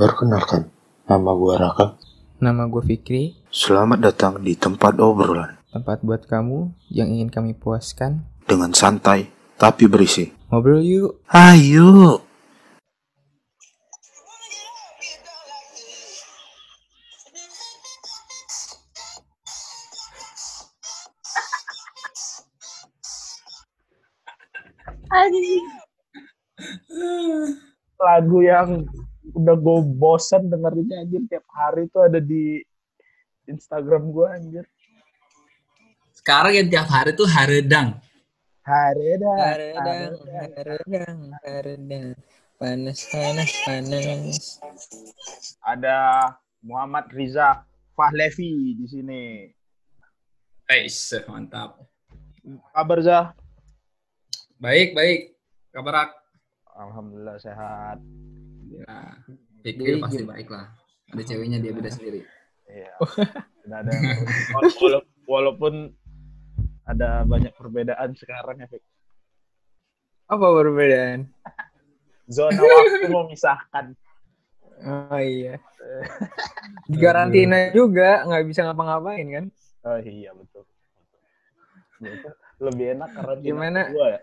Perkenalkan, nama gua Raka. Nama gue Fikri, Selamat datang di tempat obrolan tempat buat kamu yang ingin kami puaskan. dengan santai tapi berisi. Ngobrol yuk. Ayo. Lagu yang udah gue bosen dengerinnya anjir tiap hari tuh ada di Instagram gue anjir. Sekarang yang tiap hari tuh haredang. Hari dah. Haredang, haredang, haredang. Panas, panas, panas. Ada Muhammad Riza Fahlevi di sini. Eish, mantap. Kabar Zah? Baik, baik. Kabar? Alhamdulillah sehat. Ya, pikir pasti baik lah. Ada ceweknya dia beda sendiri. Iya. Tidak ada yang wala- walaupun ada banyak perbedaan sekarang ya, Fik. Apa perbedaan? Zona waktu memisahkan. Oh iya. Di karantina juga nggak bisa ngapa-ngapain kan? Oh iya betul. Betul. Lebih enak karena Gimana? Gua ya.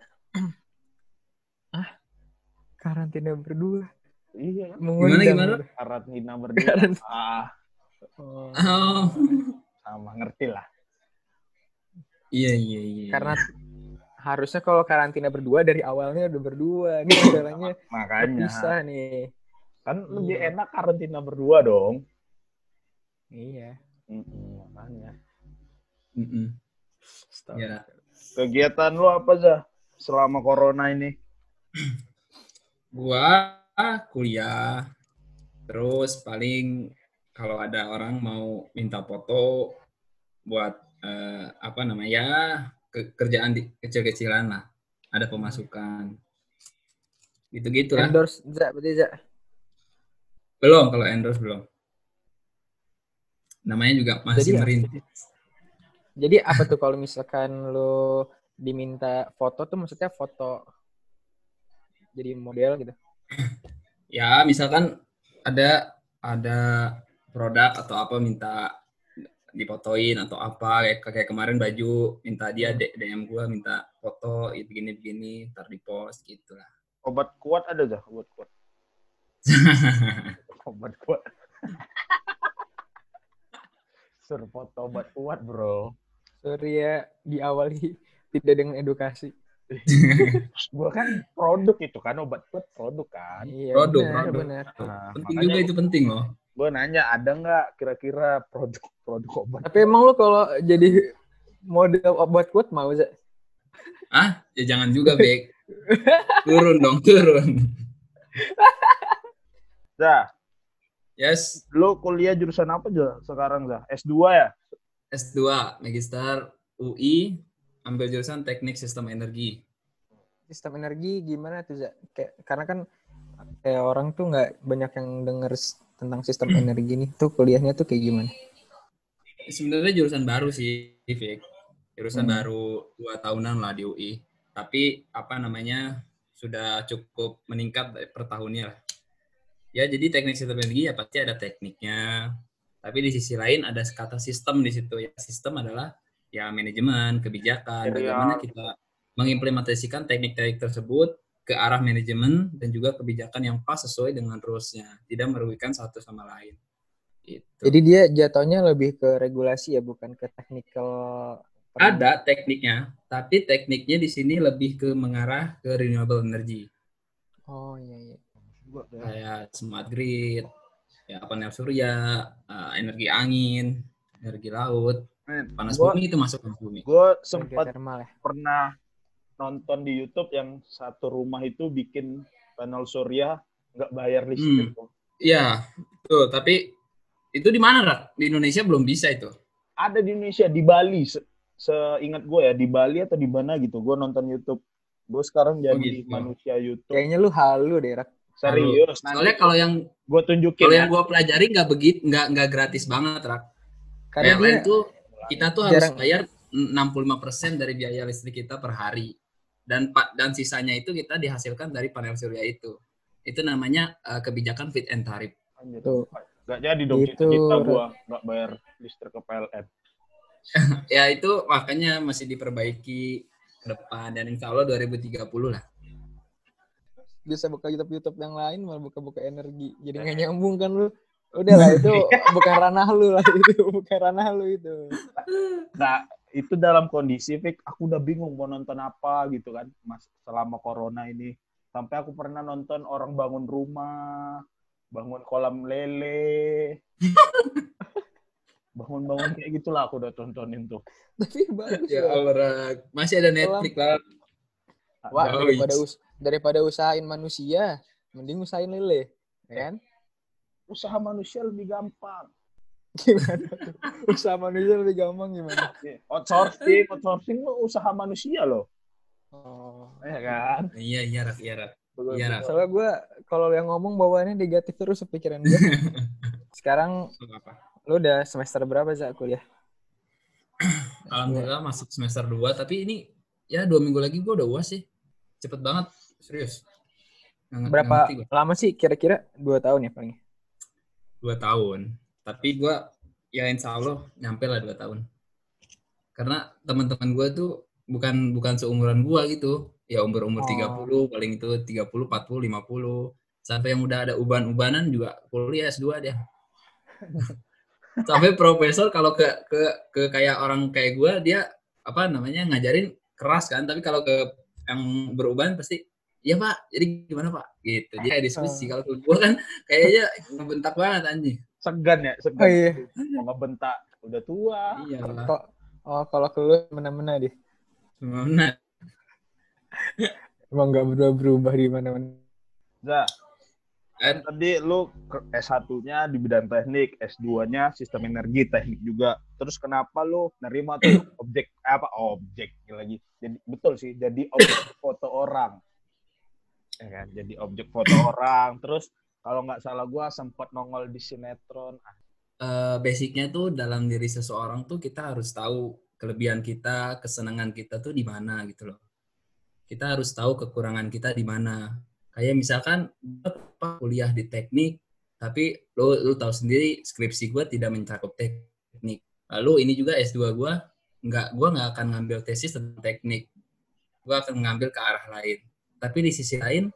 Karantina berdua. Iya? Mengundang. gimana? karantina berdua. Karantina. ah, Oh, Oh, sama ngerti lah. iya iya iya. karena harusnya kalau karantina berdua dari awalnya udah berdua. Ini masalahnya Makanya bisa nih. kan lebih Iya. enak karantina berdua dong. Iya. Mm-mm, makanya. Mm-mm. Ya, Kegiatan lu apa Zah selama corona ini? gua kuliah. Terus paling kalau ada orang mau minta foto buat eh, apa namanya ya ke- kerjaan di kecil-kecilan lah. Ada pemasukan. Gitu-gitu lah. Endorse Za, berarti Za. Belum kalau endorse belum. Namanya juga masih Jadi, merintis. Jadi apa tuh kalau misalkan lo diminta foto tuh maksudnya foto jadi model gitu? Ya, misalkan ada ada produk atau apa minta difotoin atau apa kayak kayak kemarin baju minta dia DM gua minta foto begini begini ntar di post gitu lah. Obat kuat ada Zah? Obat kuat. Obat kuat. Suruh foto obat kuat bro. Sorry ya diawali tidak dengan edukasi. Gua kan produk itu kan obat kuat produk kan. Iya, Produk, benar, produk. benar. Nah, penting makanya juga itu penting loh. gue nanya ada nggak kira-kira produk-produk obat Tapi emang lo kalau jadi model obat kuat mau Za? Ah, ya jangan juga, Bek. Turun dong, turun. Zah, Yes, lu kuliah jurusan apa Zah sekarang Zah? S2 ya? S2 Magister UI ambil jurusan Teknik Sistem Energi. Sistem energi gimana tuh Za? Kayak, karena kan kayak orang tuh nggak banyak yang denger tentang sistem energi nih. Tuh kuliahnya tuh kayak gimana? sebenarnya jurusan baru sih, Vic. Jurusan Hmm. baru dua tahunan lah di UI. Tapi apa namanya sudah cukup meningkat per tahunnya lah. Ya jadi teknik sistem energi ya pasti ada tekniknya. Tapi di sisi lain ada kata sistem di situ. Ya sistem adalah ya manajemen, kebijakan, Material. bagaimana kita mengimplementasikan teknik-teknik tersebut ke arah manajemen dan juga kebijakan yang pas sesuai dengan rules-nya, tidak merugikan satu sama lain. Gitu. Jadi dia jatuhnya lebih ke regulasi ya, bukan ke technical. Ada tekniknya, tapi tekniknya di sini lebih ke mengarah ke renewable energy, Oh iya iya. kayak smart grid, ya panel surya, eh, energi angin, energi laut, panas Gua- bumi itu masuk panas bumi. Gue sempat ya. pernah nonton di YouTube yang satu rumah itu bikin panel surya nggak bayar listrik. Iya, tuh. Tapi itu di mana, Rak? Di Indonesia belum bisa itu. Ada di Indonesia di Bali. Se- seingat gue ya di Bali atau di mana gitu. Gue nonton YouTube. Gue sekarang jadi gitu. manusia YouTube. Kayaknya lu halu deh, Rak. Serius. Soalnya kalau yang gue tunjukin kalau ya. yang gua pelajari nggak begitu, nggak nggak gratis banget, Rak. Karena Kayak lain dia tuh kita tuh harus jarang- bayar 65% dari biaya listrik kita per hari. Dan pak dan sisanya itu kita dihasilkan dari panel surya itu. Itu namanya eh, kebijakan fit and tarif. Tuh. Gak jadi dong Gitu, cita-cita gua nggak bayar listrik ke PLN. Ya itu makanya masih diperbaiki ke depan dan insya Allah 2030 lah. Bisa buka YouTube YouTube yang lain malah buka-buka energi. Jadi nggak nyambung kan lu. Udah lah itu bukan ranah lu lah itu bukan ranah lu itu. Nah, itu dalam kondisi Fik, aku udah bingung mau nonton apa gitu kan, Mas, selama corona ini. Sampai aku pernah nonton orang bangun rumah, bangun kolam lele. Bangun-bangun kayak gitulah aku udah tontonin tuh. Tapi bagus Ya. Allah, masih ada Netflix lah. Wah, daripada, us daripada usahain manusia, mending usahain lele. Ya Kan? Usaha manusia lebih gampang. Gimana tuh? Usaha manusia lebih gampang gimana? Outsourcing, outsourcing lo usaha manusia loh. Oh. Ya kan? Iya, iya, Rak, iya. Betul, Iya, betul. Soalnya gue kalau yang ngomong bawaannya negatif terus pikiran gue. Sekarang lu udah semester berapa Zak kuliah? Alhamdulillah masuk semester 2, tapi ini ya dua minggu lagi gue udah uas sih. Cepet banget, serius. Nggak- nggak Berapa lama sih kira-kira? Dua tahun ya paling? Dua tahun. Tapi gue ya insya Allah nyampe lah dua tahun. Karena teman-teman gue tuh bukan bukan seumuran gue gitu. Ya umur-umur Oh. 30, paling itu 30, 40, 50. Sampai yang udah ada uban-ubanan juga kuliah S2 dia. Sampai profesor kalau ke ke ke kayak orang kayak gue dia apa namanya ngajarin keras kan, tapi kalau ke yang beruban pasti Iya pak, jadi gimana pak? Gitu. Dia kayak diskusi. Kalau ke gue kan kayaknya ngebentak banget anjing. Segan ya, segan. Oh iya. Mau ngebentak, udah tua. Iya oh kalau ke lu mana-mana deh. Nah, Emang nggak berubah berubah di mana-mana. Za, kan tadi lu ke- S1-nya di bidang teknik, S2-nya sistem energi teknik juga. Terus kenapa lu nerima tuh objek eh, apa objek lagi? Jadi betul sih, jadi objek foto orang. Ya kan, jadi objek foto orang. Terus kalau nggak salah gua sempat nongol di sinetron. Eh, basicnya tuh dalam diri seseorang tuh kita harus tahu kelebihan kita, kesenangan kita tuh di mana gitu loh. Kita harus tahu kekurangan kita di mana. Kayak misalkan gue kuliah di teknik, tapi lo lu tahu sendiri skripsi gue tidak mencakup teknik. Lalu ini juga S2 gue nggak gue nggak akan ngambil tesis tentang teknik. Gue akan ngambil ke arah lain. Tapi di sisi lain,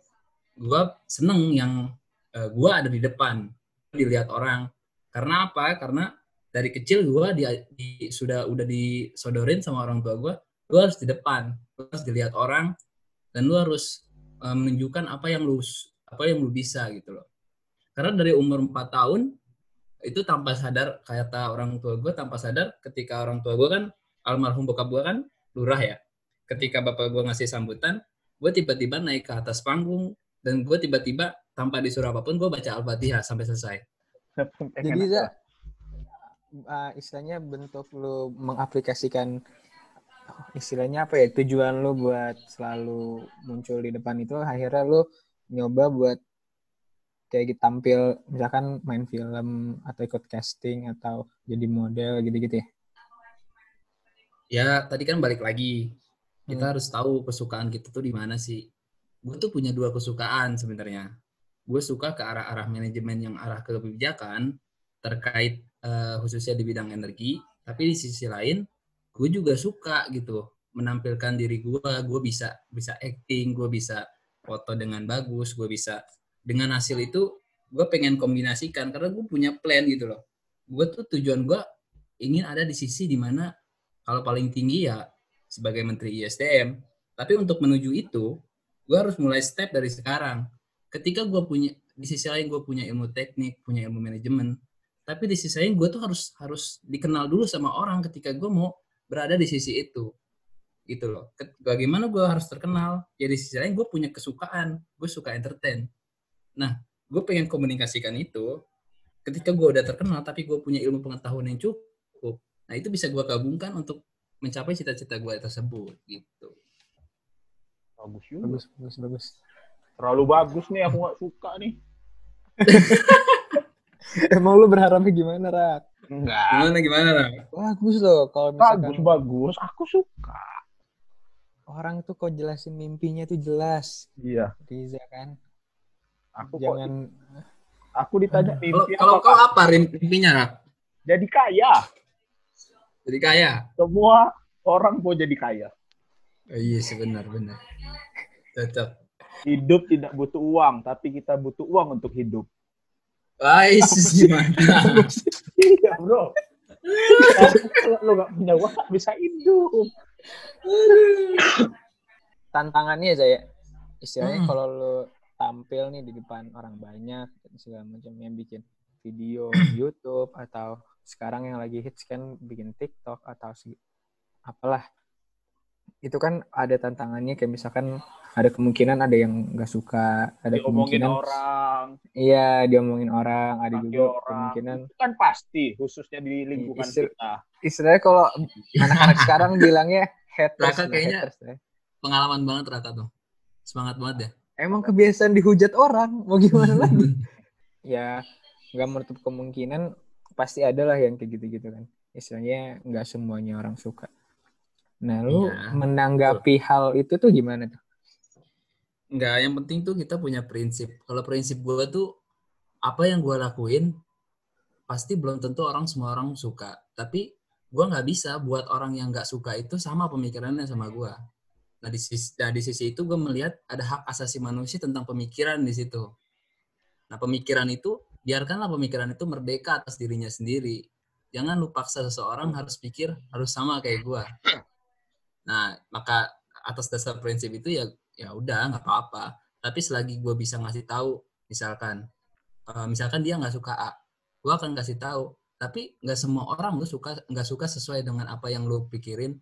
gue seneng yang gue ada di depan, dilihat orang. Karena apa? Karena dari kecil gue di, di- sudah udah disodorin sama orang tua gue, lu harus di depan, lu harus dilihat orang, dan lu harus eh, menunjukkan apa yang lu apa yang lu bisa gitu loh. Karena dari umur 4 tahun itu tanpa sadar kata orang tua gue tanpa sadar ketika orang tua gue kan almarhum bokap gue kan lurah ya. Ketika bapak gue ngasih sambutan, gue tiba-tiba naik ke atas panggung dan gue tiba-tiba tanpa disuruh apa pun gue baca al-fatihah sampai selesai. Jadi Za, uh, istilahnya bentuk lu mengaplikasikan istilahnya apa ya tujuan lu buat selalu muncul di depan itu akhirnya lu nyoba buat kayak gitu tampil misalkan main film atau ikut casting atau jadi model gitu-gitu ya. Ya, tadi kan balik lagi. Kita Hmm. harus tahu kesukaan kita tuh di mana sih. Gue tuh punya dua kesukaan sebenarnya. Gue suka ke arah-arah manajemen yang arah ke kebijakan terkait eh, khususnya di bidang energi. Tapi di sisi lain, gue juga suka gitu menampilkan diri gue. Gue bisa bisa acting, gue bisa foto dengan bagus, gue bisa dengan hasil itu gue pengen kombinasikan karena gue punya plan gitu loh. Gue tuh tujuan gue ingin ada di sisi di mana kalau paling tinggi ya sebagai menteri ISDM. Tapi untuk menuju itu, gue harus mulai step dari sekarang. Ketika gue punya di sisi lain gue punya ilmu teknik, punya ilmu manajemen, tapi di sisi lain gue tuh harus harus dikenal dulu sama orang ketika gue mau berada di sisi itu, gitu loh. Bagaimana gue harus terkenal? Ya di sisi lain gue punya kesukaan, gue suka entertain. Nah, gue pengen komunikasikan itu. Ketika gue udah terkenal, tapi gue punya ilmu pengetahuan yang cukup, Nah, itu bisa gue gabungkan untuk mencapai cita-cita gue tersebut gitu. Bagus juga. Bagus, bagus, bagus. Terlalu bagus nih, aku nggak suka nih. Emang lu berharapnya gimana, Rak? Enggak. Gimana gimana lah? Bagus loh kalau Bagus, misalkan bagus. Aku suka. orang tuh kok jelasin mimpinya tuh jelas. Iya. Riza kan. Aku kok Jangan aku ditanya mimpi kalau apa, kau apa mimpinya? Rak? Jadi kaya. Jadi kaya. Semua orang mau jadi kaya. Oh, iya sih benar benar. Cocok. Hidup tidak butuh uang, tapi kita butuh uang untuk hidup. Ais gimana? Iya, bro. Kalau lu gak punya uang, gak bisa hidup. tantangannya aja ya. Istilahnya Hmm. kalau lu tampil nih di depan orang banyak segala macam yang bikin video YouTube atau sekarang yang lagi hits kan bikin TikTok atau apalah itu kan ada tantangannya kayak misalkan ada kemungkinan ada yang nggak suka ada Diomongin kemungkinan orang, iya diomongin orang ada juga orang. kemungkinan Itu kan pasti, khususnya di lingkungan Istil- kita. istilahnya kalau anak-anak sekarang bilangnya haters Raka kayaknya- haters ya. Pengalaman banget Raka tuh. Semangat banget ya. emang kebiasaan dihujat orang mau gimana lagi ya nggak menutup kemungkinan pasti ada lah yang kayak gitu-gitu kan istilahnya nggak semuanya orang suka nah lu Iya, menanggapi hal itu tuh gimana tuh Enggak, yang penting tuh kita punya prinsip. Kalau prinsip gue tuh apa yang gue lakuin pasti belum tentu orang semua orang suka. Tapi gue nggak bisa buat orang yang nggak suka itu sama pemikirannya sama gue. Nah di sisi, nah, di sisi itu gue melihat ada hak asasi manusia tentang pemikiran di situ. Nah pemikiran itu biarkanlah pemikiran itu merdeka atas dirinya sendiri. Jangan lu paksa seseorang harus pikir harus sama kayak gue. Nah maka atas dasar prinsip itu ya ya udah nggak apa-apa tapi selagi gue bisa ngasih tahu misalkan eh, misalkan dia nggak suka A gue akan kasih tahu tapi nggak semua orang lu suka nggak suka sesuai dengan apa yang lu pikirin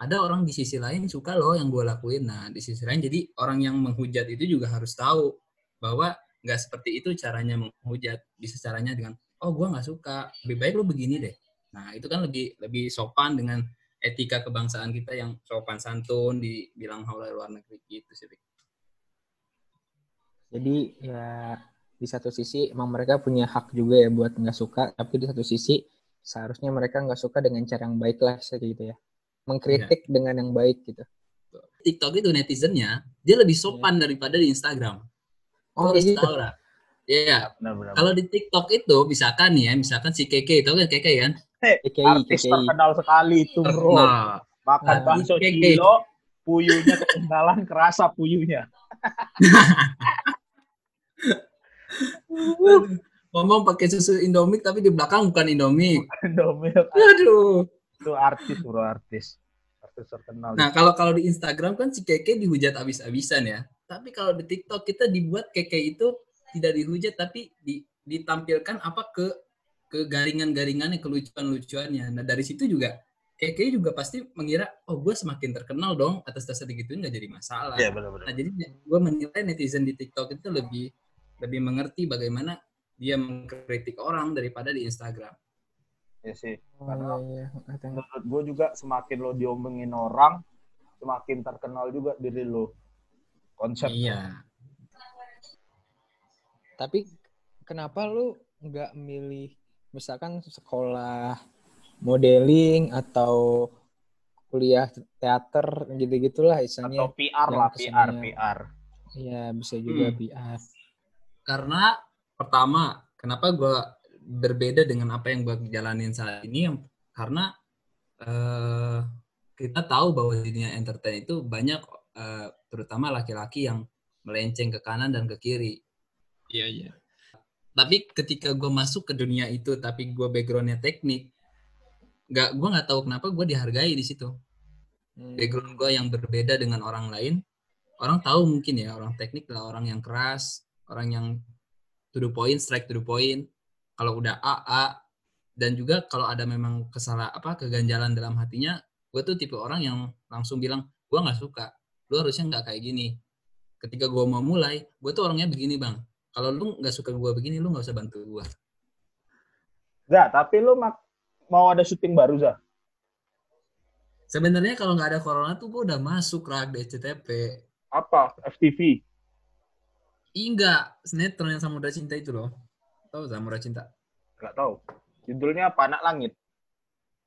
ada orang di sisi lain suka loh yang gue lakuin nah di sisi lain jadi orang yang menghujat itu juga harus tahu bahwa nggak seperti itu caranya menghujat bisa caranya dengan oh gue nggak suka lebih baik lu begini deh. Nah itu kan lebih lebih sopan dengan etika kebangsaan kita yang sopan santun dibilang oleh luar negeri gitu sih. Jadi ya di satu sisi emang mereka punya hak juga ya buat nggak suka tapi di satu sisi seharusnya mereka nggak suka dengan cara yang baik lah gitu ya. Mengkritik dengan yang baik gitu. TikTok itu netizennya dia lebih sopan daripada di Instagram. Oh gitu tahu lah. Iya. Benar-benar. Kalau di TikTok itu misalkan nih ya, misalkan si Keke itu kan Keke kan. KKI Artis KKI terkenal sekali itu, bro. Terkenal. Makan Nah, bakso kilo, puyuhnya ketinggalan, kerasa puyuhnya. Ngomong pakai susu Indomie tapi di belakang bukan Indomie. Indomie Aduh. itu artis, bro, artis. Artis terkenal. Nah, kalau kalau di Instagram kan si Keke dihujat abis-abisan ya. Tapi kalau di TikTok kita dibuat Keke itu tidak dihujat tapi di, ditampilkan apa ke ke garingan-garingannya, kelucuan-lucuannya. Nah, dari situ juga Keke juga pasti mengira, oh gue semakin terkenal dong atas dasar digituin nggak jadi masalah. Iya, benar-benar. Nah, jadi gue menilai netizen di TikTok itu lebih lebih mengerti bagaimana dia mengkritik orang daripada di Instagram. Iya sih. Oh, Karena iya, iya. menurut gue juga semakin lo diomongin orang, semakin terkenal juga diri lo. Konsep. Iya. Tapi kenapa lu nggak milih misalkan sekolah modeling atau kuliah teater gitu-gitulah istilahnya. Atau PR lah, PR, PR. Iya, bisa juga Hmm. PR. Karena pertama, kenapa gue berbeda dengan apa yang gue jalanin saat ini? Yang- Karena eh, kita tahu bahwa dunia entertain itu banyak, eh, terutama laki-laki yang melenceng ke kanan dan ke kiri. Iya iya. Tapi ketika gue masuk ke dunia itu, tapi gue backgroundnya teknik, nggak gue nggak tahu kenapa gue dihargai di situ. Hmm. Background gue yang berbeda dengan orang lain, orang tahu mungkin ya orang teknik lah orang yang keras, orang yang to the point, strike to the point. Kalau udah A A dan juga kalau ada memang kesalah apa keganjalan dalam hatinya, gue tuh tipe orang yang langsung bilang gue nggak suka, lu harusnya nggak kayak gini. Ketika gue mau mulai, gue tuh orangnya begini bang. Kalau lu nggak suka gue begini, lu nggak usah bantu gue. Zah, tapi mak- mau ada syuting baru, Zah? Sebenarnya kalau nggak ada corona tuh gue udah masuk rak di SCTP. Apa? FTV? Ih enggak, sinetron yang Samudra Cinta itu loh. Tahu Samudra Cinta? Gak tahu. Judulnya apa? Anak Langit.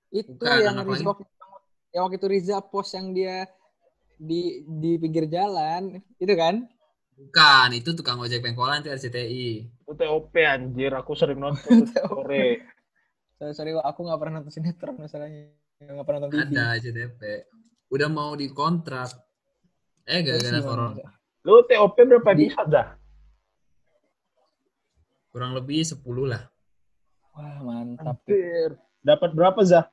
Itu Bukan, yang waktu, yang waktu itu Riza post yang dia di di pinggir jalan, itu kan? Bukan, itu tukang ojek pengkolan itu RCTI. Itu TOP anjir, aku sering nonton sore. Sorry, aku nggak pernah nonton sinetron masalahnya. Nggak pernah nonton TV. Ada RCTP. Udah mau dikontrak. Eh, gara-gara corona. Lu TOP berapa Di- episode dah? Kurang lebih 10 lah. Wah, mantap. Anjir. Dapat berapa Zah?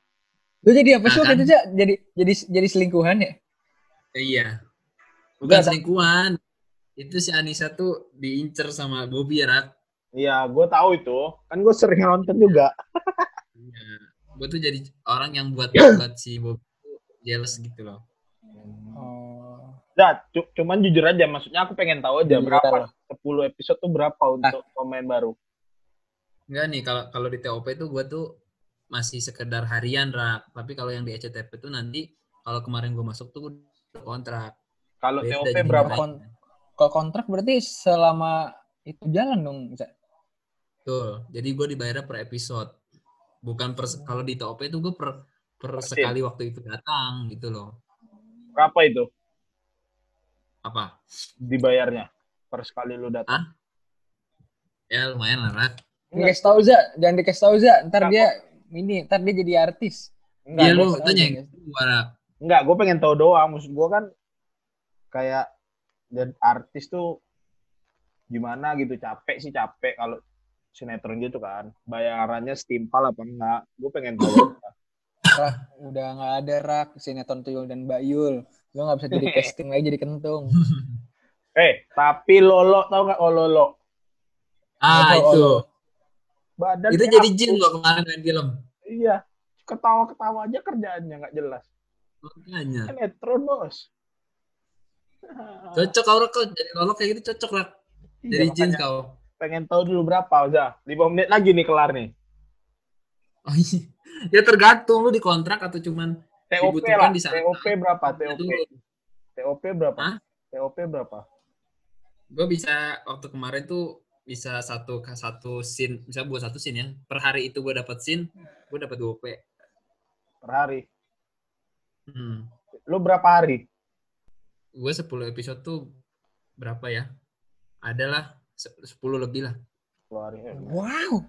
Lu jadi apa sih Nah, waktu kan? itu, Za? Jadi jadi jadi selingkuhan ya? Iya. Bukan Enggak, selingkuhan. Itu si Anissa tuh diincer sama Bobby ya, Rak. Iya, gue tahu itu. Kan gue sering nonton juga. Iya. Gue tuh jadi orang yang buat buat si Bobby jealous gitu loh. Oh. Cu- cuman jujur aja, maksudnya aku pengen tahu aja Jujur berapa aja. 10 episode tuh berapa untuk pemain baru. Enggak nih, kalau kalau di TOP tuh gue tuh masih sekedar harian, Rak. Tapi kalau yang di ECTP tuh nanti, kalau kemarin gue masuk tuh kontrak. Kalau TOP berapa? Kon- Kalau kontrak berarti selama itu jalan dong? Betul. Jadi gue dibayar per episode. Bukan per kalau di TOP itu gue per per sekali waktu itu datang gitu loh. Berapa itu Apa? dibayarnya per sekali lu datang? Ya lumayan lah, Rak. Dikasih tahu Za, jangan dikasih tahu Za. Ntar Enggak, dia ini, ntar dia jadi artis. Enggak, Iya lu tanya guys. Enggak, gue pengen tahu doang. Maksud gue kan kayak dan artis tuh gimana gitu capek sih capek kalau sinetron gitu kan bayarannya setimpal apa enggak gue pengen tahu Rak, udah nggak ada Rak, sinetron Tuyul dan Bayul. Lu nggak bisa jadi casting lagi jadi kentung. eh tapi lolo tau nggak oh lolo Ah, Apa, itu. Badan Itu jadi jin gua kemarin main film. iya ketawa ketawa aja kerjaannya nggak jelas Makanya. sinetron bos Cocok kau kau jadi lolok kayak gitu cocok Rak. Iya, Jadi jin makanya kau. pengen tahu dulu berapa udah lima menit lagi nih kelar nih Oh, iya. ya tergantung lu dikontrak atau cuman TOP lah di saat- TOP berapa TOP. TOP berapa Hah? TOP berapa Gue bisa waktu kemarin tuh bisa satu satu scene, bisa buat satu scene ya. Per hari itu gue dapat scene, gue dapat 2 P. per hari Hmm. lu berapa hari Gue 10 episode tuh berapa ya? Adalah 10 lebih lah. Hari eh, Wow.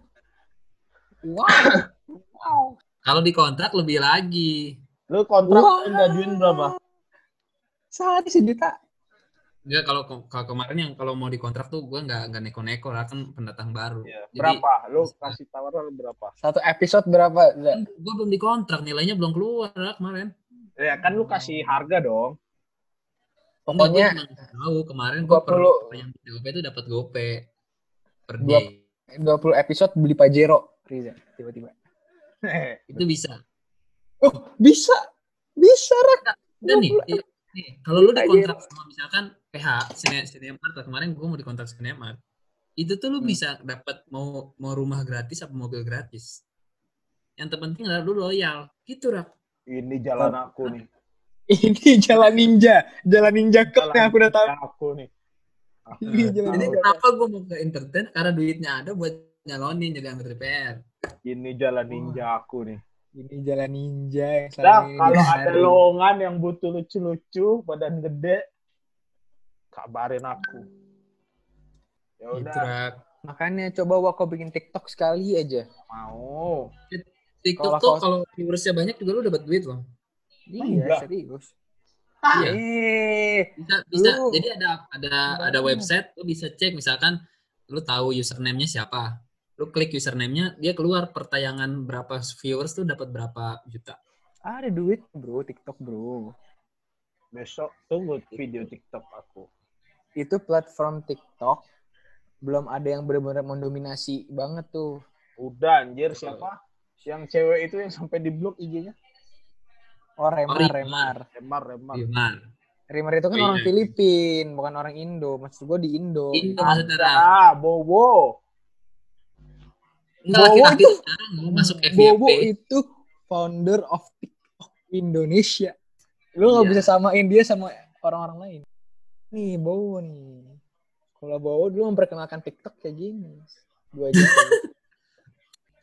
Wow. Kalau dikontrak lebih lagi. lu kontrak Wah. gajian berapa Sehari sejuta. Enggak kalau ke- kalau kemarin yang kalau mau dikontrak tuh gue nggak nggak neko-neko lah kan pendatang baru. Iya. Jadi berapa lu kasih tawaran berapa Satu episode berapa? Gue belum dikontrak, nilainya belum keluar lah kemarin. Ya kan lu kasih harga dong Pokoknya gua tahu kemarin gue per 20 yang di GoPay itu dapat GoPay per Dua- day. 20 episode beli Pajero. Riza, tiba-tiba. Itu bisa. Oh, bisa. Bisa, Rak. Dan nih, i- nih, kalau lu dikontrak sama misalkan PH, Cine, Cinemark, atau kemarin gue mau dikontrak Cinemark, itu tuh lu Hmm. bisa dapat mau mau rumah gratis apa mobil gratis. Yang terpenting adalah lu loyal, gitu rak. Ini jalan aku nih Ini jalan ninja. Jalan ninja cup yang aku udah tahu. Jalan aku nih Aku Ini jalan Jadi kenapa gue mau ke entertain? Karena duitnya ada buat nyalonin jadi anggota DPR. ini jalan ninja aku nih Ini jalan ninja yang ini kalau ada lowongan yang butuh lucu-lucu, badan gede, kabarin aku. Ya Gitu udah. Makanya coba Wako bikin TikTok sekali aja. mau. TikTok Kalau tuh kalau viewersnya banyak juga lu dapat duit loh. Iya, serius. Iya. Eh, Bisa bisa. Lu- Jadi ada ada ada website lu bisa cek misalkan lu tahu username-nya siapa. Lu klik username-nya, dia keluar pertayangan berapa viewers tuh dapat berapa juta. ada duit, bro, TikTok, bro. Besok tunggu video TikTok aku. Itu platform TikTok belum ada yang benar-benar mendominasi banget tuh. Udah anjir siapa? Yang cewek itu yang sampai di blok IG-nya? Oh, Remar, Remar. Remar. Remar, Remar. Gimana? Remar itu kan Oh, orang iya. Filipin, bukan orang Indo. Maksud gue di Indo. Indo maksudnya Rak. Ah, Bobo. Enggak Bowo itu- sekarang mau masuk Bobo FYP. itu founder of TikTok Indonesia. Lu nggak Iya. bisa samain dia sama orang-orang lain. Nih, Bowo nih. Kalau Bowo dulu memperkenalkan TikTok kayak gini. Dua jam.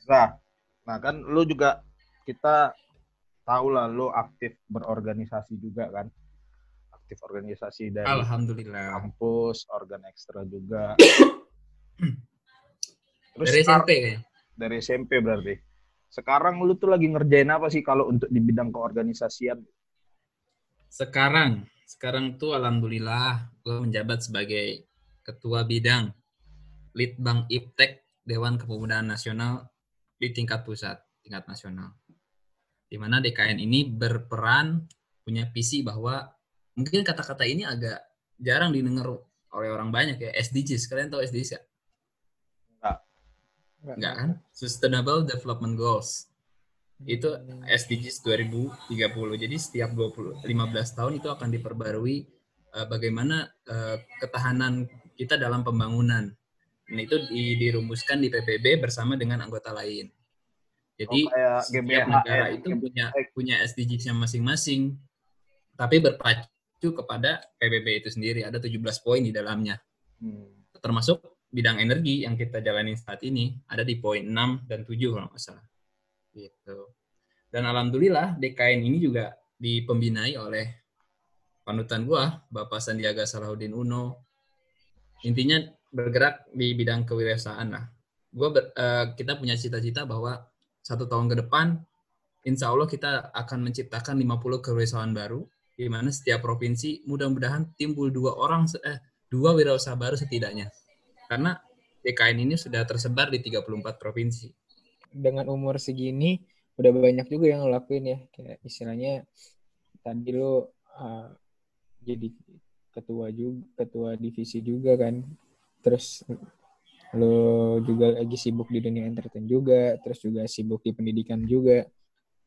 Nah, nah kan lu juga kita tahu lah lu aktif berorganisasi juga kan. aktif organisasi dari Alhamdulillah. kampus, organ ekstra juga. Terus Dari SMP kayaknya. dari SMP berarti. Sekarang lu tuh lagi ngerjain apa sih kalau untuk di bidang keorganisasian? Sekarang, sekarang tuh alhamdulillah gue menjabat sebagai ketua bidang Litbang Iptek Dewan Kepemudaan Nasional di tingkat pusat, tingkat nasional. Di mana DKN ini berperan punya visi bahwa mungkin kata-kata ini agak jarang didengar oleh orang banyak ya. SDGs, kalian tahu SDGs ya? Enggak kan? Sustainable Development Goals. Itu SDGs 2030. Jadi setiap 20 15 tahun itu akan diperbarui eh, bagaimana eh, ketahanan kita dalam pembangunan. Nah, itu di- dirumuskan di PBB bersama dengan anggota lain. Jadi Oh, setiap GBHN, negara itu punya punya SDGs-nya masing-masing. Tapi berpacu kepada PBB itu sendiri. Ada 17 poin di dalamnya Hmm. termasuk bidang energi yang kita jalani saat ini ada di poin 6 dan 7 kalau nggak salah. Gitu. Dan alhamdulillah DKN ini juga dipembinai oleh panutan gua, Bapak Sandiaga Salahuddin Uno. Intinya bergerak di bidang kewirausahaan lah. Gua ber- eh, kita punya cita-cita bahwa satu tahun ke depan insya Allah kita akan menciptakan 50 kewirausahaan baru di mana setiap provinsi mudah-mudahan timbul dua orang eh, dua wirausaha baru setidaknya. Karena DKN ini sudah tersebar di 34 provinsi. dengan umur segini udah banyak juga yang ngelakuin ya kayak istilahnya tadi lo uh, jadi ketua juga ketua divisi juga kan terus lo juga lagi sibuk di dunia entertain juga terus juga sibuk di pendidikan juga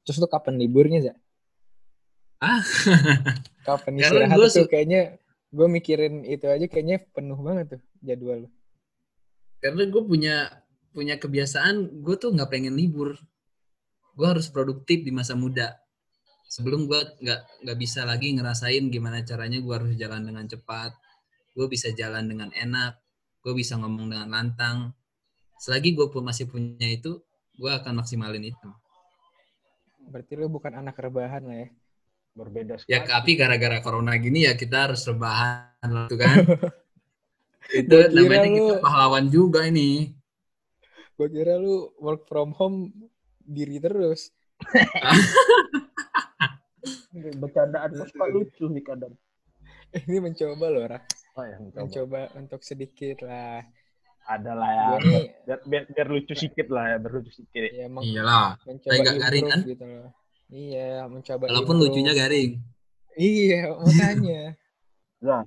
terus lo kapan liburnya za Ah, kapan istirahat gua tuh kayaknya gue mikirin itu aja kayaknya penuh banget tuh jadwal lo karena gue punya punya kebiasaan, gue tuh nggak pengen libur. Gue harus produktif di masa muda. Sebelum gue nggak nggak bisa lagi ngerasain gimana caranya gue harus jalan dengan cepat. Gue bisa jalan dengan enak. Gue bisa ngomong dengan lantang. Selagi gue pun masih punya itu, gue akan maksimalin itu. berarti lo bukan anak rebahan lah ya Berbeda sekali. Ya tapi gara-gara corona gini ya kita harus rebahan lah tuh kan. itu namanya lu- kita pahlawan juga ini. gue kira lu work from home diri terus Bercandaan suka lucu nih kadang. ini mencoba loh Ra. Oh ya, mencoba. mencoba untuk sedikit lah Ada lah ya. Biar, biar, biar lucu sedikit lah ya, biar lucu sedikit. ya meng- Iyalah. mencoba nggak garing, kan? gitu loh iya mencoba Walaupun improve. lucunya garing. iya makanya Nah,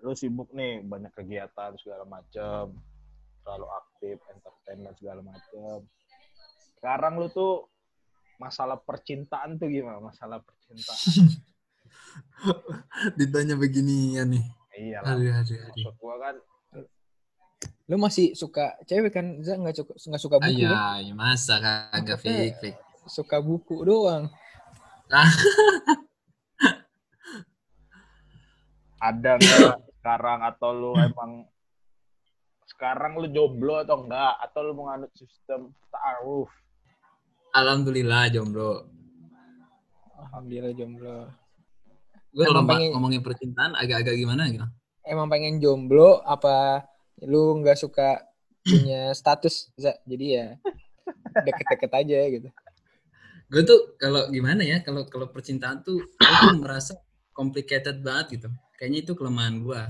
lu sibuk nih, banyak kegiatan segala macem. Terlalu aktif, entertainment segala macem. Sekarang lu tuh masalah percintaan tuh gimana? Masalah percintaan. Ditanya beginian nih. Iya. Aduh, aduh, aduh. Maksud gua kan, lu masih suka cewek kan Za nggak suka nggak suka buku iya, ya masa kagak fake, fake. suka buku doang ada nggak sekarang atau lu emang sekarang lu jomblo atau enggak? Atau lu menganut sistem ta'aruf? Alhamdulillah jomblo. alhamdulillah jomblo Gue kalau pengen- ngomongin percintaan agak-agak gimana gitu. emang pengen jomblo apa lu nggak suka punya status Za? jadi ya deket-deket aja gitu Gue tuh kalau gimana ya, kalau kalau percintaan tuh gue tuh merasa complicated banget gitu. Kayaknya itu kelemahan gue.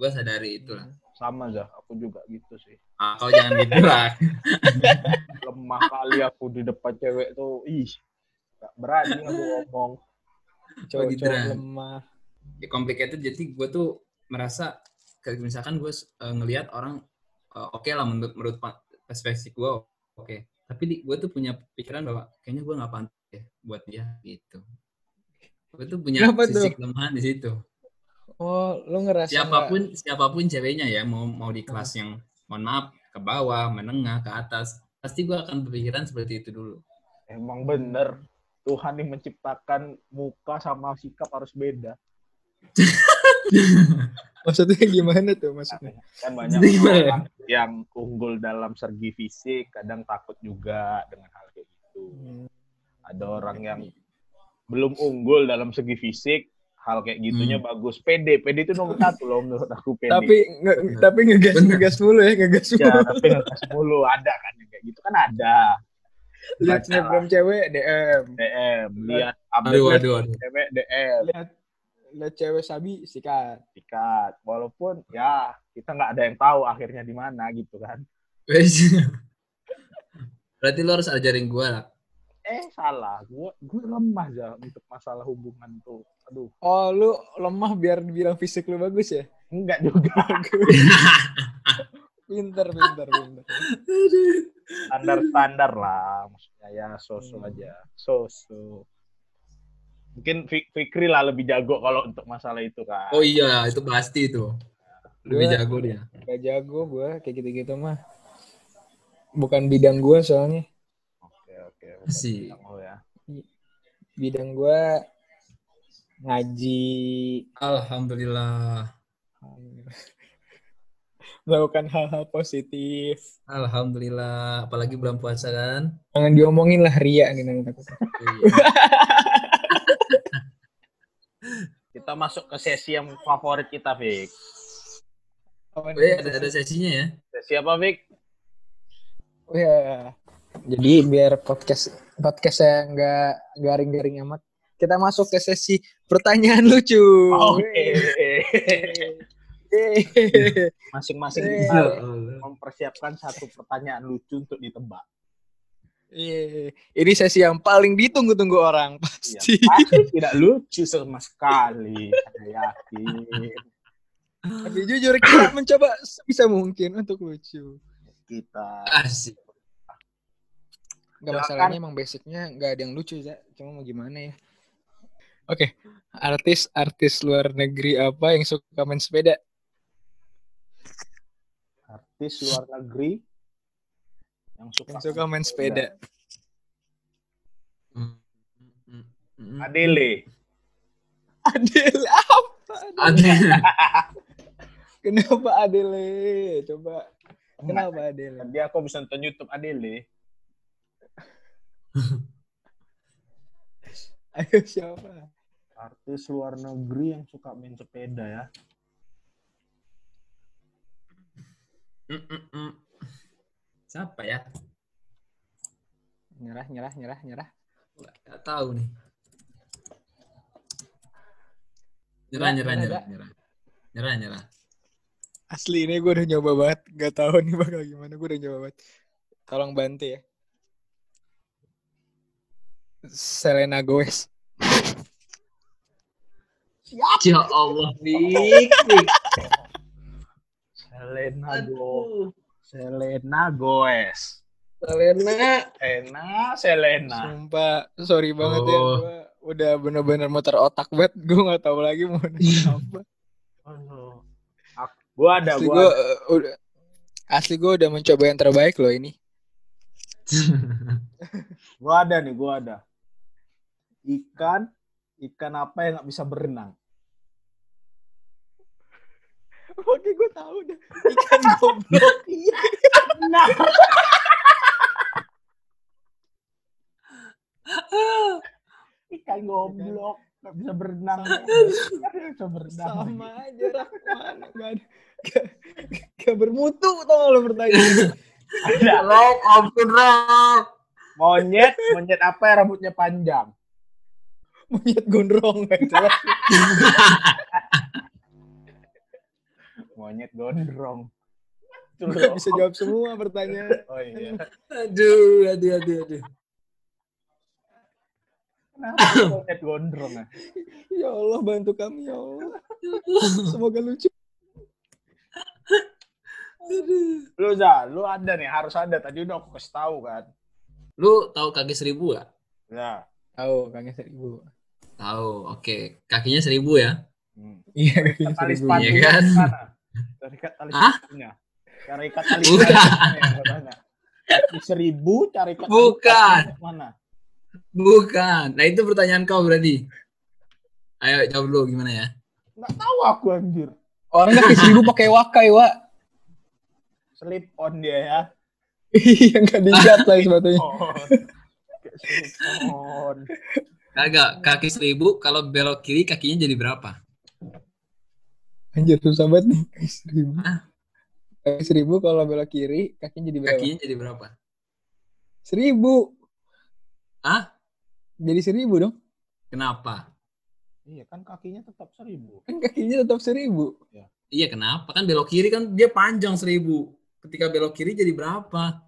Gue sadari itu lah. Sama Zah, aku juga gitu sih. Ah, kau jangan lah. Lemah kali aku di depan cewek tuh, ih, gak berani aku ngomong. Cowok gitu, Ra. lemah. Ya, complicated. Jadi gue tuh merasa kayak misalkan gue uh, ngelihat orang uh, oke lah menurut menurut perspektif gue oke. Tapi di, gue tuh punya pikiran bahwa kayaknya gue nggak pantas ya buat dia gitu. Gue tuh punya Kenapa sisi tuh? kelemahan di situ. Oh lu ngerasa siapa pun siapa pun ceweknya ya mau mau di kelas yang mohon maaf ke bawah menengah ke atas pasti gue akan berpikiran seperti itu dulu. Emang bener, Tuhan yang menciptakan muka sama sikap harus beda. maksudnya gimana tuh maksudnya Kan banyak orang yang unggul dalam segi fisik, kadang takut juga dengan hal kayak gitu. Hmm, Ada orang yang belum unggul dalam segi fisik, hal kayak gitunya Hmm. bagus. PD, PD itu nomor satu loh menurut aku PD. Tapi nge, tapi ngegas ngegas mulu ya, ngegas ya, mulu. tapi ngegas mulu ada kan yang kayak gitu kan ada. Lihat snapgram cewek DM. DM, lihat update aduh, aduh. cewek DM, Lihat lihat cewek sabi sikat. sikat. Walaupun ya kita nggak ada yang tahu akhirnya di mana gitu kan. Berarti lo harus ajarin gue lah. Eh salah, gue gue lemah ya untuk masalah hubungan tuh. Aduh, Oh, lu lemah biar dibilang fisik lu bagus ya? enggak juga. Pinter, pinter, pinter. Standar-standar lah, maksudnya ya so-so Hmm. aja, so-so. Mungkin Fik- Fikri lah lebih jago kalau untuk masalah itu kan. Oh iya, itu pasti itu. Lebih Gua- jago dia. Gak jago gue kayak gitu-gitu mah. Bukan bidang gue soalnya. Oke oke. Asik. Oh ya. Bidang gue ngaji, Alhamdulillah. Melakukan hal-hal positif. Alhamdulillah. Apalagi bulan puasa kan. Jangan diomongin lah ria nih nanti takut. Kita masuk ke sesi yang favorit kita. Apa nih? Eh, ada, ada sesinya ya. Sesi apa, Fik? Oh ya. Jadi biar podcast podcast saya nggak garing-garing amat, kita masuk ke sesi pertanyaan lucu. Oke. Yeay. Masing-masing Eh. kita Ya Allah. mempersiapkan satu pertanyaan lucu untuk ditebak. Yeay. Ini sesi yang paling ditunggu-tunggu orang Iya, pasti. pasti tidak lucu sama sekali. Saya yakin. Tapi jujur kita mencoba sebisa mungkin untuk lucu. Kita Asik. Gak masalahnya emang basicnya nggak ada yang lucu ya. Cuma mau gimana ya? Oke, artis-artis luar negeri apa yang suka main sepeda? Artis luar negeri yang suka, Yang suka main sepeda. Mm. Adele. Adele apa? Ada. Kenapa Adele? Coba. Kenapa Adele? Dia aku bisa nonton YouTube Adele. Ayo siapa? Artis luar negeri yang suka main sepeda ya. Mm, mm, mm. Siapa ya? Nyerah, nyerah, nyerah, nyerah. Gak tahu nih. Nyerah, Nggak, nyerah, nggak nyerah, nyerah. Nyerah, nyerah. Asli ini gue udah nyoba banget. Gak tahu nih bakal gimana. Gue udah nyoba banget. Tolong bantu ya. Selena Gomez. Ya Allah, Fik. Selena Go. Aduh. Selena Goes. Selena. Selena, Selena. Sumpah, sorry banget ya. Oh. Gue udah bener-bener muter otak banget. Gue gak tahu lagi mau nanya apa. Ak- Gua ada, Asli gua gue udah asli gue udah mencoba yang terbaik loh ini. Gua ada nih, gua ada. Ikan, ikan apa yang nggak bisa berenang? Oke, gue tahu deh. Ikan goblok. Iya. Nah. Ikan goblok, nggak bisa berenang. Nggak bisa berenang. Sama aja Rak. Mana gak. Gak, gak bermutu tau gak lo pertanyaan. Ada. Rob, ampun, Rob. Monyet, monyet apa yang rambutnya panjang? Monyet gondrong gak jelas. Monyet gondrong. Gue loh. bisa jawab semua pertanyaan. Oh iya. Aduh, aduh, aduh, aduh. Kenapa monyet gondrong ya? Ya Allah bantu kami ya Allah. Semoga lucu. Lu Za, lu ada nih, harus ada. Tadi udah aku kasih tahu kan. Lu tahu kaki seribu gak? Ya. Tahu kangnya seribu. Tahu, oke. Kakinya seribu ya? Hmm. Iya Ikat tali seribu. Iya kan? Mana? Cari ikat tali Hah? sepatunya. Cari ikat tali. Kaki seribu, cari ikat tali Bukan. mana? Bukan. Nah, itu pertanyaan kau berarti. Ayo jawab dulu gimana ya? Nggak tahu aku anjir. Orang kaki seribu pakai wakai, Wak. Slip on dia ya. Iya, nggak dicat lagi sepatunya. Oh. Kagak, kaki seribu kalau belok kiri kakinya jadi berapa? Anjir susah banget nih. Kaki seribu. Hah? Kaki seribu kalau belok kiri, kakinya jadi berapa? Kakinya jadi berapa? Seribu. Hah? Jadi seribu dong. Kenapa? Iya kan kakinya tetap seribu. Kan kakinya tetap seribu. Iya kenapa? Kan belok kiri kan dia panjang seribu. Ketika belok kiri jadi berapa?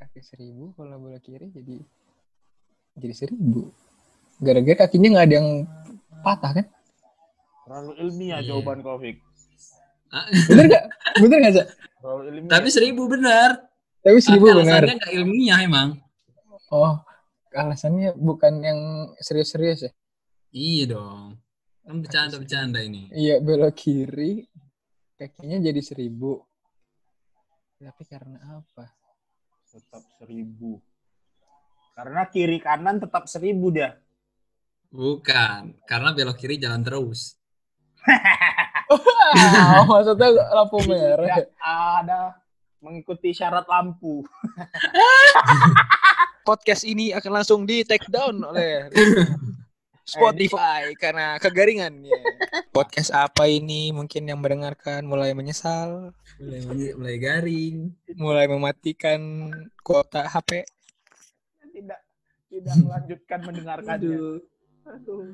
Kaki seribu kalau belok kiri jadi jadi seribu. Gara-gara kakinya nggak ada yang patah kan? Terlalu ilmiah Iya. jawaban Taufik. Ah, Bener nggak? Bener nggak, Zak? Terlalu ilmiah. Tapi seribu benar. Tapi seribu Tapi benar. alasannya nggak ilmiah emang. Oh, alasannya bukan yang serius-serius ya? Iya dong. Kan bercanda-bercanda ini. Iya, belok kiri, kakinya jadi seribu. Tapi karena apa? tetap seribu. Karena kiri kanan tetap seribu dia. Bukan, karena belok kiri jalan terus. Ah, maksudnya lampu merah. Tidak ada mengikuti syarat lampu. Podcast ini akan langsung di take down oleh Spotify karena kegaringan. Ya. Podcast apa ini? Mungkin yang mendengarkan mulai menyesal, Mulai, mulai garing. mulai mematikan kuota HP. Tidak tidak melanjutkan mendengarkannya. Aduh. Aduh.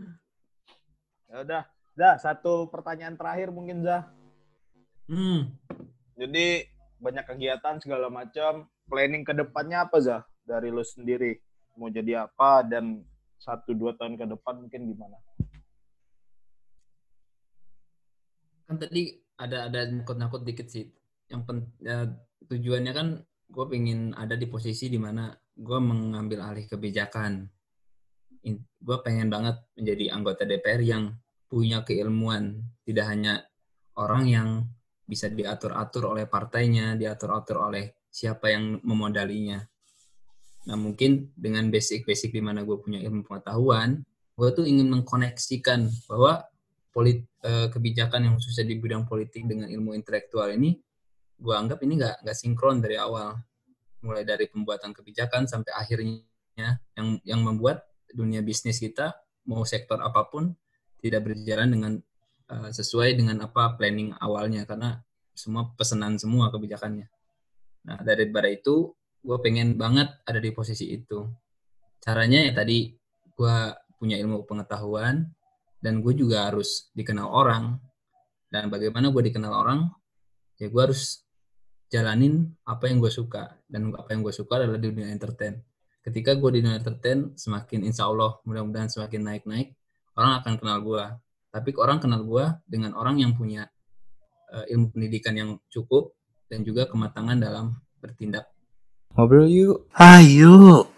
Ya udah, Zah, satu pertanyaan terakhir mungkin Zah. Hmm. Jadi banyak kegiatan segala macam. Planning ke depannya apa Zah? Dari lu sendiri mau jadi apa dan satu dua tahun ke depan mungkin gimana? Kan tadi ada ada nakut-nakut dikit sih. Yang pen, ya, tujuannya kan gue pengen ada di posisi di mana gue mengambil alih kebijakan. Gue pengen banget menjadi anggota DPR yang punya keilmuan, tidak hanya orang yang bisa diatur-atur oleh partainya, diatur-atur oleh siapa yang memodalinya. Nah mungkin dengan basic-basic di mana gue punya ilmu pengetahuan, gue tuh ingin mengkoneksikan bahwa polit, eh, kebijakan yang khususnya di bidang politik dengan ilmu intelektual ini, gue anggap ini nggak nggak sinkron dari awal, mulai dari pembuatan kebijakan sampai akhirnya yang yang membuat dunia bisnis kita mau sektor apa pun tidak berjalan dengan eh, sesuai dengan apa planning awalnya karena semua pesanan semua kebijakannya. Nah dari daripada itu gue pengen banget ada di posisi itu. Caranya ya tadi gue punya ilmu pengetahuan dan gue juga harus dikenal orang. Dan bagaimana gue dikenal orang? Ya gue harus jalanin apa yang gue suka dan apa yang gue suka adalah di dunia entertain. Ketika gue di dunia entertain, semakin insya Allah mudah-mudahan semakin naik-naik, orang akan kenal gue. Tapi orang kenal gue dengan orang yang punya uh, ilmu pendidikan yang cukup dan juga kematangan dalam bertindak. Ngobrol yuk. Ayo.